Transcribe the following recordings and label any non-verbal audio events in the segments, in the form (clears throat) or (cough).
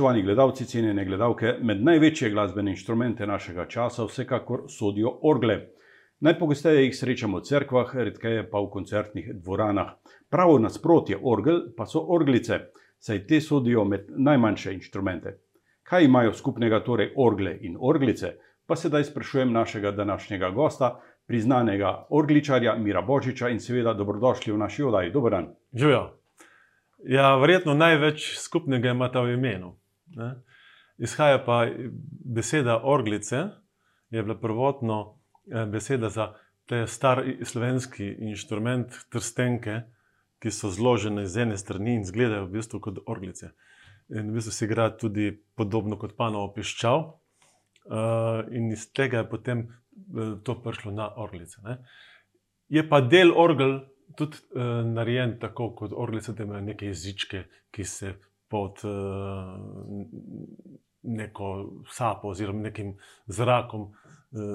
Spoštovani gledalci, cenjene gledalke, med največje glasbene inštrumente našega časa vsekakor sodijo orgle. Najpogosteje jih srečamo v cerkvah, redkeje pa v koncertnih dvoranah. Pravo nasprotje orgel pa so orglice, saj te sodijo med najmanjše inštrumente. Kaj imajo skupnega torej orgle in orglice? Pa sedaj sprašujem našega današnjega gosta, priznanega orgličarja Mira Božiča in seveda dobrodošli v naši oddaji. Dober dan. Živijo. Ja, verjetno največ skupnega ima ta v imenu. Ne? Izhaja pa beseda orglice, je bila prvotno eh, beseda za te stari slovenski inštrument, trstenke, ki so zložene z ene strani in izgledajo v bistvu kot orglice. In v bistvu se igra tudi podobno kot panovo piščal. Uh, in iz tega je potem uh, to prišlo na orglice. Ne? Je pa del orgel tudi uh, narejen tako kot orglice, da imajo neke jezičke, ki se pod uh, neko sapo oziroma nekim zrakom uh,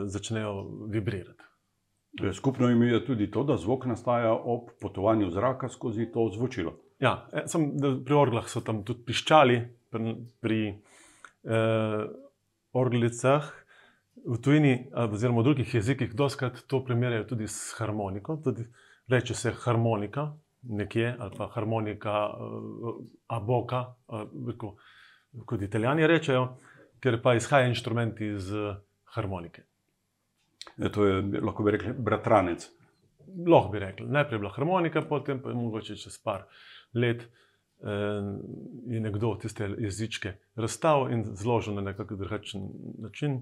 začnejo vibrirati. Skupno jim je tudi to, da zvok nastaja ob potovanju zraka skozi to zvočilo. Ja, sem, pri orglah so tam tudi piščali, pri, pri uh, orglicah. V tujini, oziroma v drugih jezikih, doskrat to primerjajo tudi s harmoniko. Tudi reče se harmonika, nekje, ali pa harmonika, aboka, kot italijani rečejo, ker pa izhaja inštrument iz harmonike. E, to je lahko bi rekli bratranec. Lahko bi rekli. Najprej je bila harmonika, potem pa je mogoče čez par let. Je nekdo tiste jezičke razstavil in zložil na nek drugačen način,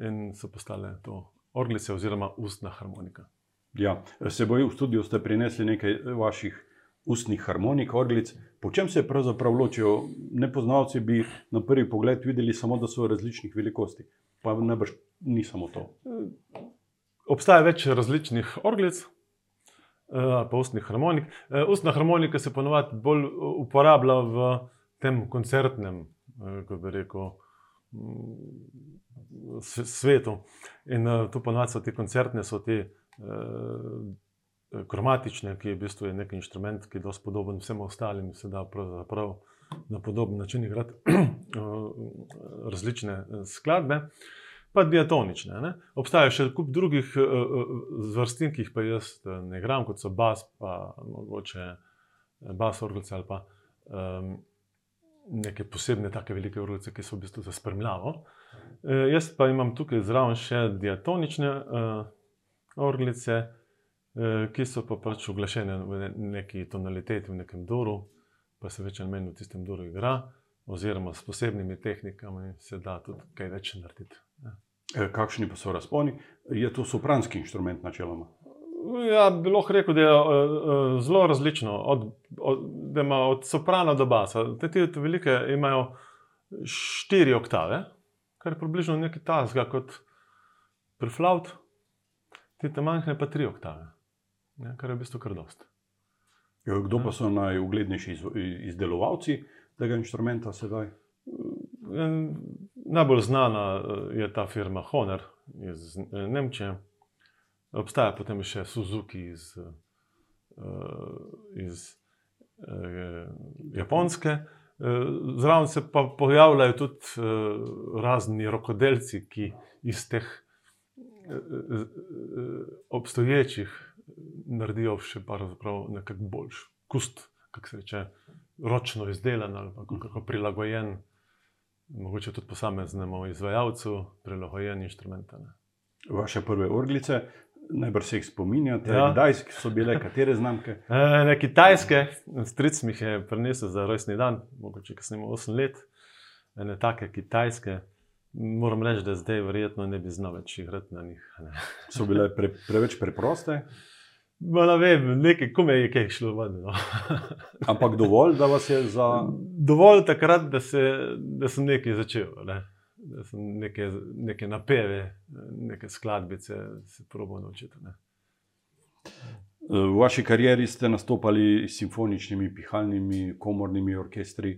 in so postale to orglice oziroma ustna harmonika. Ja, seboj v studio ste prinesli nekaj vaših ustnih harmonik, orglic. Po čem se pravzaprav ločijo? Nepoznavci bi na prvi pogled videli samo, da so različnih velikosti, pa najbrž ni samo to. Obstaja več različnih orglic. Pa ustnih harmonik. Ustna harmonika se ponovadi bolj uporablja v tem koncertnem, kako bi rekel, svetu. In to ponovadi so ti koncertne, so ti kromatične, ki je v bistvu nek inštrument, ki je dosti podoben vsem ostalim, se da na podoben način igrati (clears throat) različne skladbe. Pa diatonične. Ne? Obstaja še kup drugih zvrstin, ki jih pa jaz ne igram, kot so bas, pa mogoče bas orglice ali pa um, neke posebne, tako velike orglice, ki so v bistvu za spremljavo. E, jaz pa imam tukaj zraven še diatonične uh, orglice, eh, ki so pa pač uglašene v neki tonaliteti, v nekem duru, pa se več ali manj v tistem duru igra, oziroma s posebnimi tehnikami se da tudi kaj več narediti. Ja. E, kakšni pa so razponi? Je to sopranski inštrument, načeloma? Ja, bi lahko rekel, da je uh, zelo različno, od, od, da ima od soprana do basa. Te ti velike imajo štiri oktave, kar je približno nekaj tasga kot pri flautu ti tam manjkne pa tri oktave, ne, kar je v bistvu kar dost. Jo, kdo pa so najuglednejši izdelovalci tega inštrumenta sedaj? Najbolj znana eh, je ta firma Honor iz eh, Nemčije, obstaja potem še Suzuki iz, eh, iz Japonske. Zraven se pa pojavljajo tudi razni rokodelci, ki iz teh obstoječih naredijo še nekako boljši kust, kako se reče, ročno izdelan ali kako prilagojen, mogoče tudi posameznemu izvajalcu, prilagojen inštrument. Vaše prve orglice, najbrž se jih spominjate, ja. kdaj so bile, katere znamke? (laughs) E, ne, kitajske, stric mi je prinesel za rojstni dan, mogoče kasneje 8 let, ne take kitajske. Moram reči, da zdaj verjetno ne bi znal več igrati na njih. Ne. So bile pre, preveč preproste? Ne vem, nekaj, kome je kaj šlo ven. No. (laughs) Ampak dovolj, da vas je za. Dovolj takrat, da, se, da sem nekaj začel. Ne. Da sem neke, neke napeve, neke skladbice se probo naučiti. Ne. V vaši karieri ste nastopali s simfoničnimi, pihalnimi, komornimi orkestri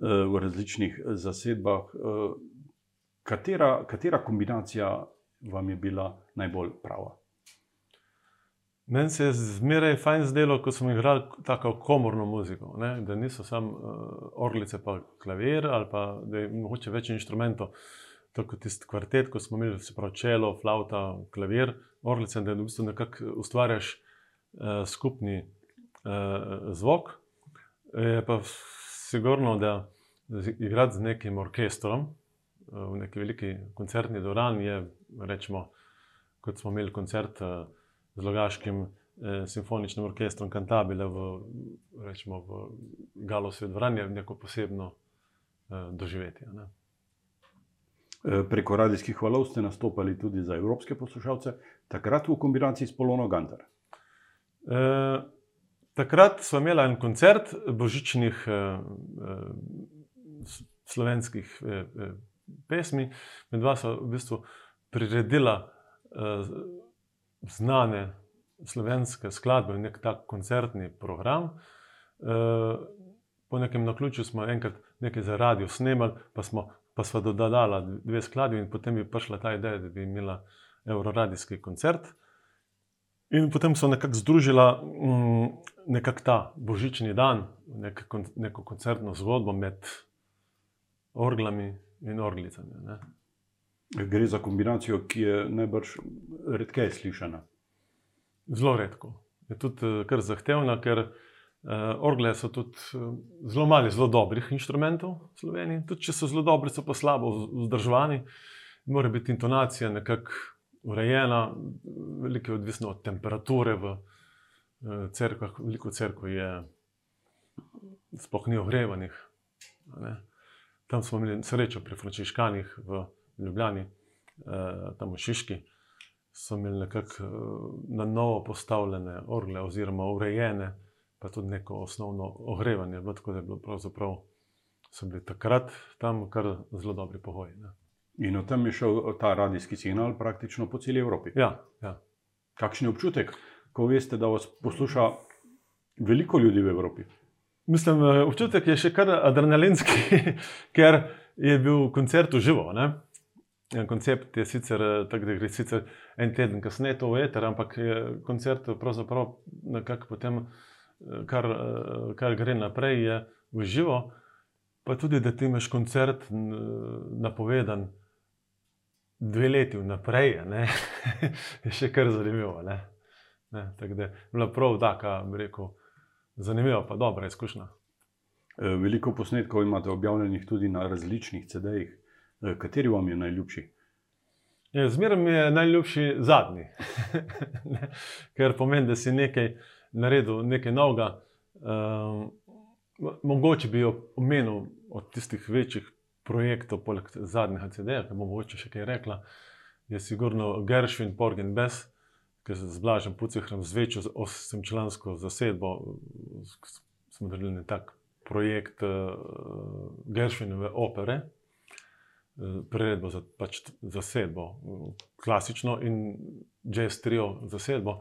v različnih zasedbah katera, katera kombinacija vam je bila najbolj prava? Meni se je zmeraj fajn zdelo, ko smo igrali tako komorno muziko, ne? da niso samo uh, orglice, pa klavir ali pa da je mogoče več inštrumentov. Tako kot tisti kvartet, ko smo imeli se pravi čelo, flauta, klavir, orglice, da v bistvu nekako ustvarjaš uh, skupni uh, zvok. Je pa sigurno, da igrati z nekim orkestrom v neki veliki koncertni dvorani je, rečemo, kot smo imeli koncert. Uh, z Logaškim eh, simfoničnim orkestrom Cantabile v, rečemo, v Galosu dvorani, neko posebno eh, doživetje. Ne. Eh, preko radijskih valov ste nastopali tudi za evropske poslušalce, takrat v kombinaciji s Polono Gantar. E, takrat smo imeli en koncert božičnih e, e, slovenskih e, e, pesmi, med dva so v bistvu priredila e, znane slovenske skladbe, nek tak koncertni program. Eh, po nekem naključju smo enkrat nekaj za radio snemali, pa smo pa smo dodali dve skladbi, in potem je prišla ta ideja, da bi imela Euroradijski koncert. In potem so nekako združila mm, nekak ta božični dan, nek, neko koncertno zgodbo med orglami in orglicami. Ne. Gre za kombinacijo, ki je najbrž redkeje slišana. Zelo redko. Je tudi eh, kar zahtevna, ker uh, orgle so tudi uh, zelo malo zelo dobrih inštrumentov v Sloveniji. Tudi če so zelo dobri, so pa slabo vzdrževani, mora biti intonacija nekako urejena, veliko je odvisno od temperature v cerkvah. Veliko cerkv je sploh ni ogrevanih. Tam smo imeli srečo pri frančiškanih v Ljubljani, eh, tam v Šiški, so imeli nekako eh, na novo postavljene orgle, oziroma urejene, pa tudi neko osnovno ogrevanje. Tako da je bilo pravzaprav, so bili takrat tam kar zelo dobri pogoji. Ne. In od tam je šel ta radijski signal praktično po celi Evropi. Ja, ja. Kakšen je občutek, ko veste, da vas posluša veliko ljudi v Evropi? Mislim, eh, občutek je še kar adrenalinski, (laughs) ker je bil koncert v živo. Ne? Koncept je sicer eh, tak, da gre sicer en teden kasneje to v eter, ampak je koncert pravzaprav nekako potem, eh, kar, kar gre naprej, je v živo. Pa tudi, da ti imaš koncert napovedan dve leti vnaprej, (laughs) je še kar zanimivo. Ne? Ne, tako da je bila prav taka, bi rekel, zanimiva, pa dobra izkušnja. Veliko posnetkov imate objavljenih tudi na različnih CD-jih. Eh, kateri vam je najljubši? Ja, Zmeraj mi je najljubši zadnji, (laughs) ker pomeni, da si nekaj naredil, nekaj novega. Um, mogoče bi omenil od tistih večjih projektov, poleg zadnjega CD-ja, ki bom mogoče še kaj rekla, je sigurno Gershwin, Porgen Bess, ki se z Blažem Pucihrom z večjo osemčlansko zasedbo smo naredili tak projekt uh, Gershwinove opere priredbo za, pač za sedbo, klasično in jazz trio za sedbo.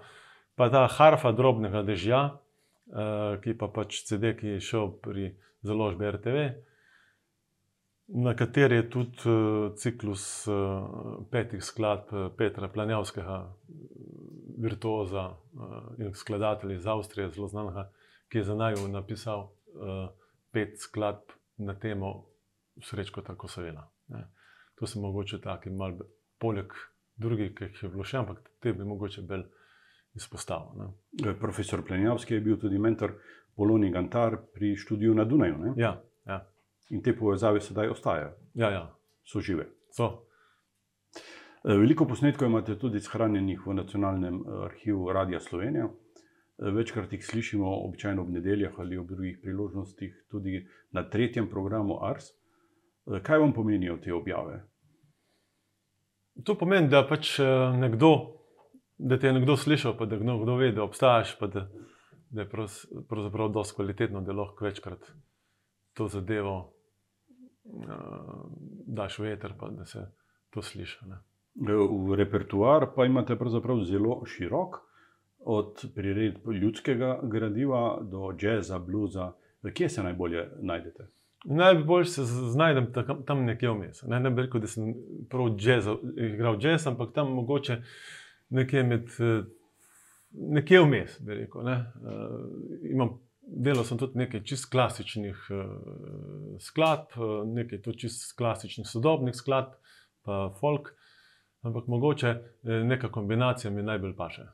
Pa ta harfa drobnega dežja, uh, ki pa pač CD, ki je šel pri založbi RTV, na kateri je tudi uh, ciklus uh, petih skladb Petra Planjavskega, virtuoza in skladatelja iz Avstrije, zelo znanega, ki je za naju napisal pet skladb na temo Srečko tako seveda. Ne. To se mogoče tako malo, poleg drugih, ki jih je bilo še, ampak te bi mogoče bolj izpostavil. Ne. Eh, profesor Plenjavski je bil tudi mentor Poloni Gantar pri študiju na Dunaju. Ja, ja. In te povezave sedaj ostajajo. Ja, ja. So žive. So. Eh, veliko posnetkov imate tudi shranjenih v nacionalnem eh, arhivu Radia Slovenija. Večkrat jih slišimo, običajno ob nedeljah ali ob drugih priložnostih, tudi na tretjem programu Ars. Kaj vam pomenijo te objave? To pomeni, da, pač eh, nekdo, da te je nekdo slišal, pa da nekdo ve, da obstajaš, pa da, da je pravzaprav dosti kvalitetno, da lahko večkrat to zadevo daš v eter, pa da se to sliši. Ne. V repertoar pa imate pravzaprav zelo širok, od priredb ljudskega gradiva do jazza, bluza. Kje se najbolje najdete? Najbolj se znajdem tam nekje vmes. Ne, ne bi rekel, da sem prav jazz, igral jazz, ampak tam mogoče nekje med nekje vmes, bi rekel. Ne. Uh, imam, delal sem tudi nekaj čist klasičnih uh, skladb, uh, nekaj tudi čist klasičnih sodobnih skladb, pa folk, ampak mogoče neka kombinacija mi najbolj paše.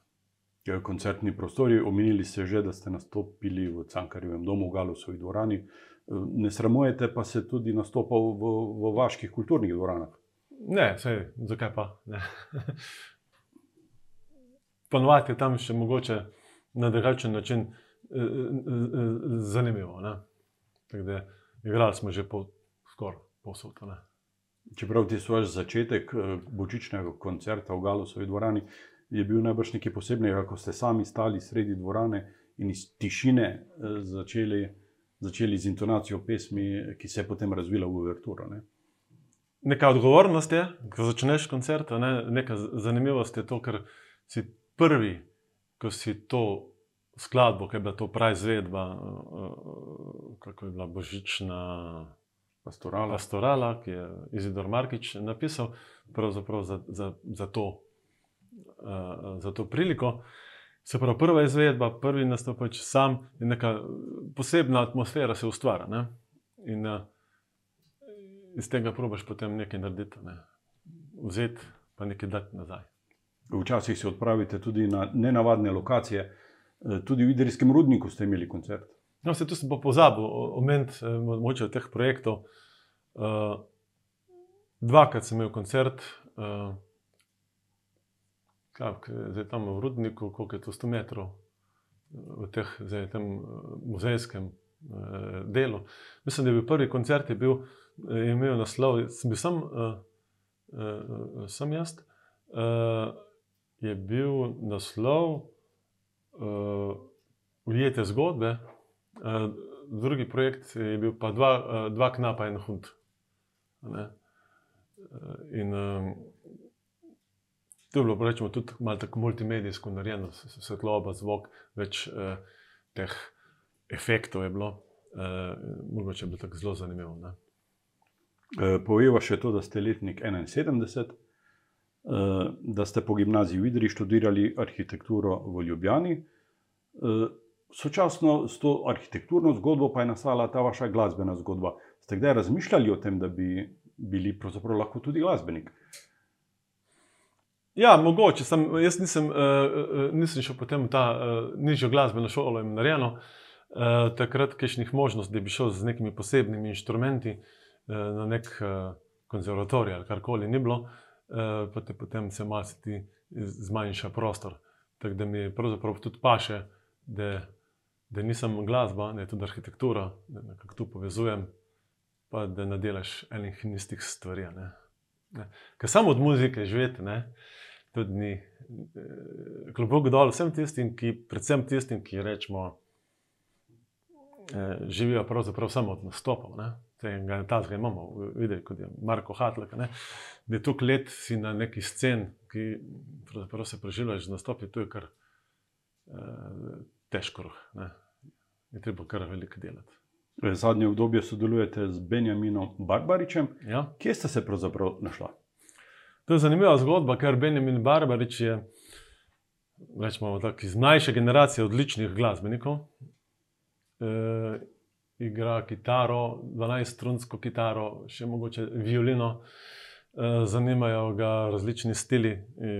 Ja, koncertni prostori, omenili ste že, da ste nastopili v Cankarjevem domu, v Galusovi dvorani. Ne sramujete pa se tudi nastopal v, v vaških kulturnih dvoranah? Ne, vse, zakaj pa? (laughs) ponovadi je tam še mogoče na drugačen način eh, eh, eh, zanimivo. Igrali smo že po, skoraj posod. Čeprav ti svoj začetek božičnega koncerta v Galusovi dvorani je bil najbrž nekaj posebnega, ko ste sami stali sredi dvorane in iz tišine začeli, začeli z intonacijo pesmi, ki se je potem razvila v Uverturo. Ne? Neka odgovornost je, ko začneš koncert, ne? neka zanimivost je to, ker si prvi, ko si to skladbo, ki je bila to pravi izvedba, eh, eh, kako je bila božična pastorala, pastorala ki je Izidor Markič napisal, za, za, za, to, eh, za to priliko. Se pravi, prva izvedba, prvi nastopač sam in neka posebna atmosfera se ustvarja. Ne? In uh, iz tega probiš potem nekaj narediti, ne? vzeti pa nekaj dati nazaj. Včasih se odpravite tudi na nenavadne lokacije, eh, tudi v Idrijskem rudniku ste imeli koncert. No, se tu sem pa pozabil omeniti, eh, moče teh projektov. Uh, dvakrat sem imel koncert, kak, zdaj tam v rudniku, koliko je to 100 metrov v teh, zdaj tem muzejskem uh, delu. Mislim, da je bil prvi koncert, je bil, je imel naslov, sem bil sam, uh, uh, sam jaz. Uh, je bil naslov uh, Ujete zgodbe, uh, drugi projekt je bil pa dva, uh, dva knapa in hund. Uh, in uh, to je bilo, rečemo, tudi malo tako multimedijsko narejeno, svetloba, zvok, več uh, teh efektov je bilo. Uh, mogoče je bilo tako zelo zanimivo. Uh, Povejva še to, da ste letnik 71. Eh, da ste po gimnaziji v Idri študirali arhitekturo v Ljubljani. Eh, sočasno s to arhitekturno zgodbo pa je nastala ta vaša glasbena zgodba. Ste kdaj razmišljali o tem, da bi bili lahko tudi glasbenik? Ja, mogoče. Sem, jaz nisem, uh, nisem šel potem v ta uh, nižjo glasbeno šolo in narejeno. Uh, takrat, kajšnih možnosti, da bi šel z nekimi posebnimi inštrumenti uh, na nek uh, konzervatorij ali karkoli, ni bilo. Uh, pa te potem se malo ti zmanjša prostor. Tako da mi pravzaprav tudi paše, da, da nisem glasba, da je tudi arhitektura, da nekako tu povezujem, pa da ne delaš enih in istih stvari. Ne. Ne. Ker samo od muzike živeti, ne, tudi ni. Eh, kljub Bogu dol vsem tistim, ki, predvsem tistim, ki rečemo, eh, živijo pravzaprav samo od nastopov. Ne tega tazga imamo, videli, kot je Marko Hatlek, ne? da je tukaj let si na neki scen, ki se preživljaš z nastopi, to je kar eh, težko, ne? je treba kar veliko delati. Zadnje obdobje sodelujete z Benjaminom Barbaričem. Ja. Kje ste se pravzaprav našli? To je zanimiva zgodba, ker Benjamin Barbarič je rečemo, tak, iz mlajše generacije odličnih glasbenikov. E, igra kitaro, 12-strunsko kitaro, še mogoče violino. Eh, zanimajo ga različni stili,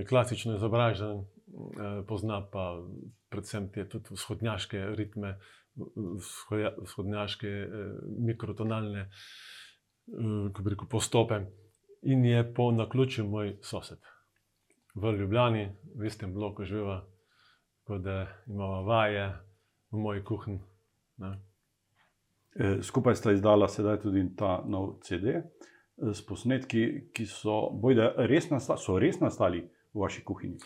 klasično izobražen, eh, pozna pa predvsem te tudi vzhodnjaške ritme, vzhodnjaške eh, mikrotonalne rekel, postope. In je po naključju moj sosed. V Ljubljani, v istem bloku živa, tako da imamo vaje v moji kuhinji. Eh, skupaj sta izdala sedaj tudi ta nov CD eh, s posnetki, ki so, bojda, res, nasta, so res nastali v vaši kuhinji.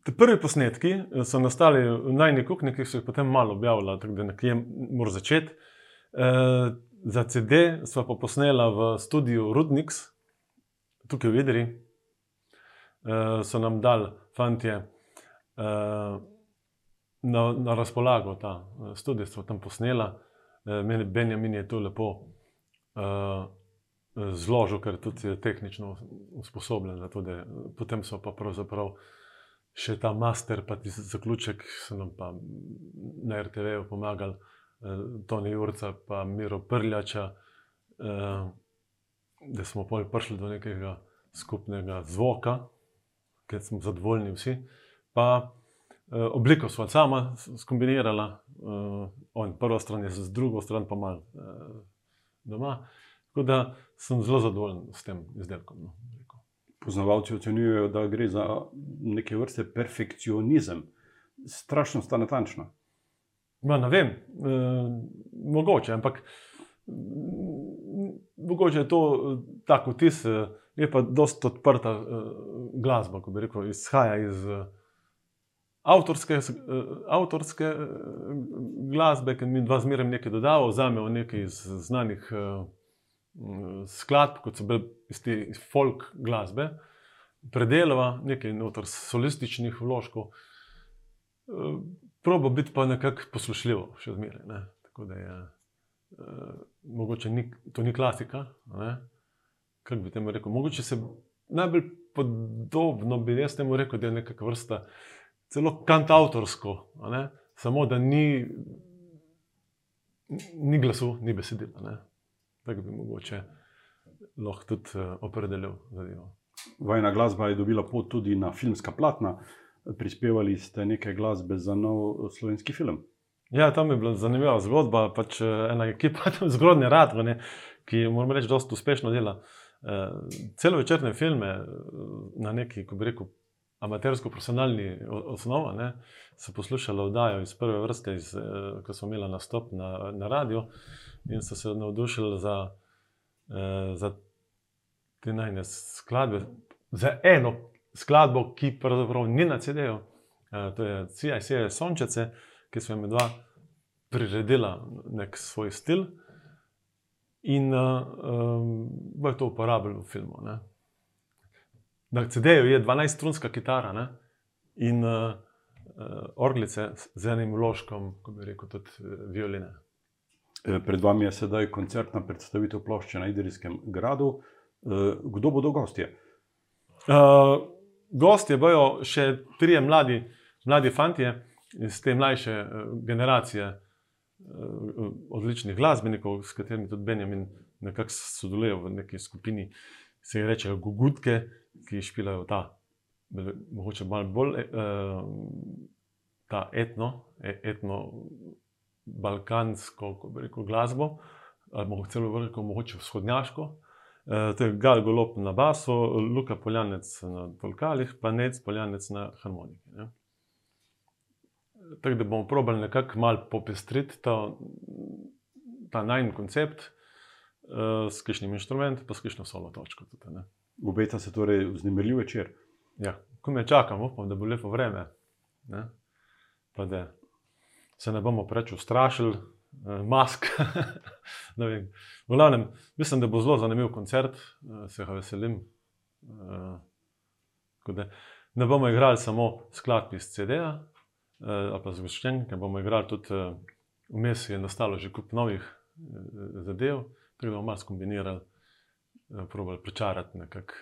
Te prvi posnetki eh, so nastali v najni kuhinji, ki so jih potem malo objavili, tako da nekje mora začeti. E, za CD smo pa posnela v studiu Rudnix, tukaj v Vidri. E, so nam dali fantje e, na, na razpolago ta studio, smo tam posnela. Eh, Benjamin je to lepo uh, zložil, ker tudi je tehnično usposobljen za to. Potem so pa pravzaprav še ta master, pa ti zaključek, so nam pa na RTV-ju pomagali, eh, Toni Jurca, pa Miro Prljača, eh, da smo prišli do nekega skupnega zvoka, ker smo zadovoljni vsi. Pa obliko smo sama skombinirala, eh, on prvo stran je z drugo stran pa mal eh, doma. Tako da sem zelo zadovoljen s tem izdelkom. No. Poznavalci ocenjujejo, da gre za neke vrste perfekcionizem, strašno sta natančna. Ma, ne vem, eh, mogoče, ampak mm, mogoče je to eh, tako vtis, eh, je pa dosta odprta eh, glasba, ko bi rekel, izhaja iz eh, avtorske, eh, avtorske eh, glasbe, ki mi dva zmeraj nekaj dodava, vzamemo nekaj iz znanih m, skladb, kot so bile iz te folk glasbe, predelava nekaj notor solističnih vložkov. Eh, Probo biti pa nekako poslušljivo, še zmeraj. ne. Tako da je, uh, mogoče ni, to ni klasika. Kako bi temu rekel? Mogoče se najbolj podobno bi jaz temu rekel, da je neka vrsta celo kantautorsko, samo da ni, ni glasu, ni besedila. ne. Tako bi mogoče lahko tudi uh, opredelil zadevo. Vajna glasba je dobila pot tudi na filmska platna. Prispevali ste nekaj glasbe za nov slovenski film. Ja, tam je bila zanimiva zgodba. Pač eh, ena ekipa, tam zgodnje radovne, ki moramo reči, dosta uspešno dela. Uh, celovečerne filme eh, na neki, ko bi rekel, amatersko-profesionalni o- osnovi, ne, so poslušali oddajo iz prve vrste, iz, uh, ko smo imeli nastop na, na radiju in so se navdušili za, uh, za te najne skladbe, za eno skladbo, ki pravzaprav ni na CD-ju, uh, to je CIC Sončece, ki smo jim dva priredila nek svoj stil. In uh, um, bo to uporabljal v filmu. Ne. Na CD-ju je 12-strunska kitara ne, in uh, uh, orglice z enim vložkom, ko bi rekel, tudi uh, violine. Eh, Pred vami je sedaj koncertna predstavitev plošče na Idrijskem gradu. Eh, Kdo bodo gostje? Uh, gostje bojo še trije mladi, mladi fantje iz te mlajše uh, generacije uh, odličnih glasbenikov, s katerimi tudi Benjamin nekako sodeluje v neki skupini, se jih reče Gugutke, ki špilajo ta, mogoče malo bolj uh, ta etno, e- etno balkansko, ko bi rekel, glasbo, ali celo rekel, mogoče vzhodnjaško. Eh, To je Gal Golop na basu, Luka Poljanec na tolkalih, pa Nec Poljanec na harmoniki. Ne. Tako da bomo probali nekako malo popestriti ta, ta najn koncept uh, s kakšnim inštrumentom, pa s kakšno solo točko. Tudi, ne. Obeta se torej vznemirljiv večer. ja, ko me čakamo, upam, da bo lepo vreme. Ne. Pa da se ne bomo preveč ustrašili, eh, mask. (laughs) ne vem. v glavnem, mislim, da bo zelo zanimiv koncert, eh, se ga veselim. Eh, tako da ne bomo igrali samo skladb iz CD-ja eh, ali pa zgoščen, ker bomo igrali tudi eh, vmes je nastalo že kup novih eh, zadev, ki bomo malo skombinirali, probali pričarati nekako.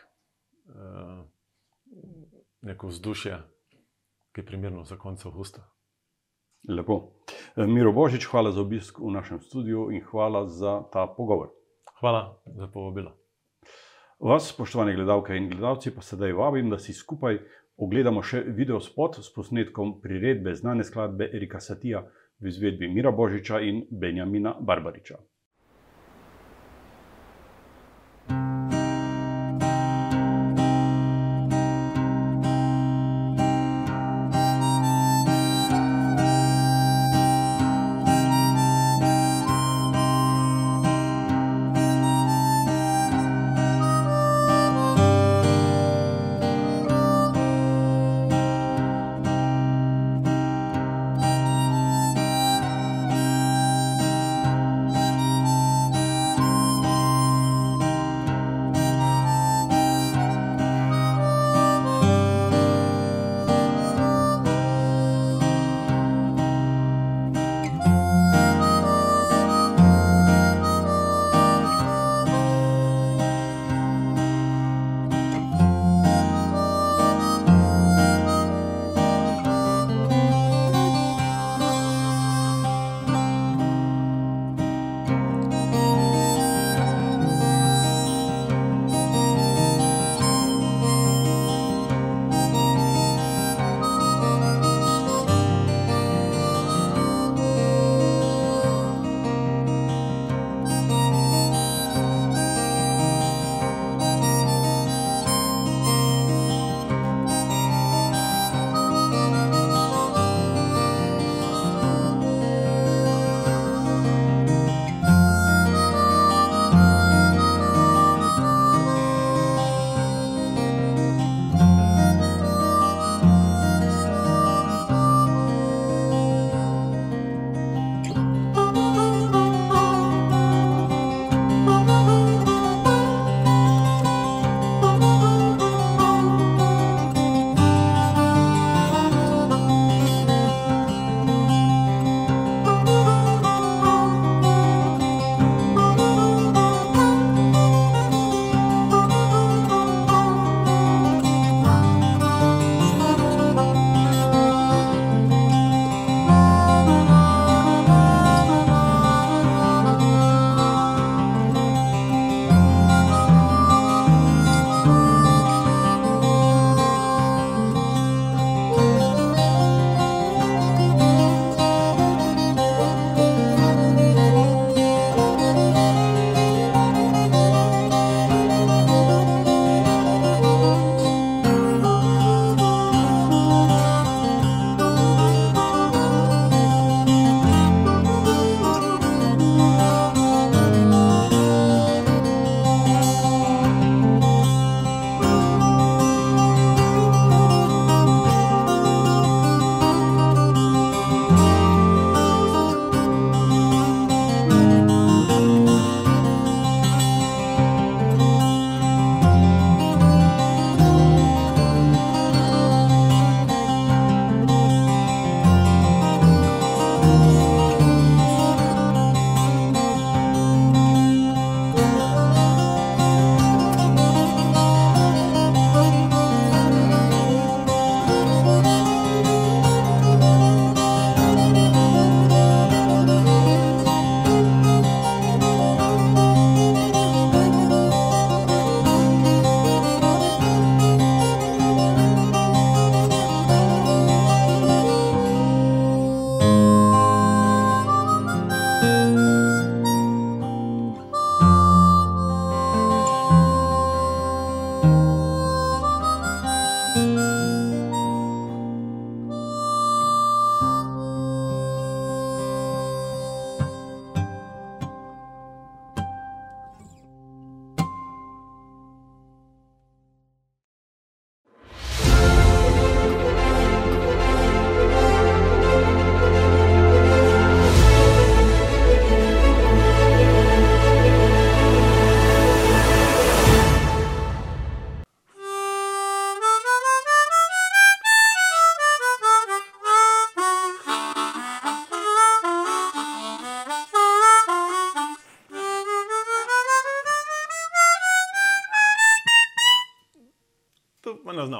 Eh, neko vzdušje, ki je primerno za konec avgusta. Lepo. Eh, Miro Božič, hvala za obisk v našem studiu in hvala za ta pogovor. Hvala za povabilo. Vas, spoštovane gledalke in gledalci, pa sedaj vabim, da si skupaj ogledamo še video spot s posnetkom priredbe znane skladbe Erika Satija v izvedbi Mira Božiča in Benjamina Barbariča.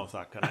さっから。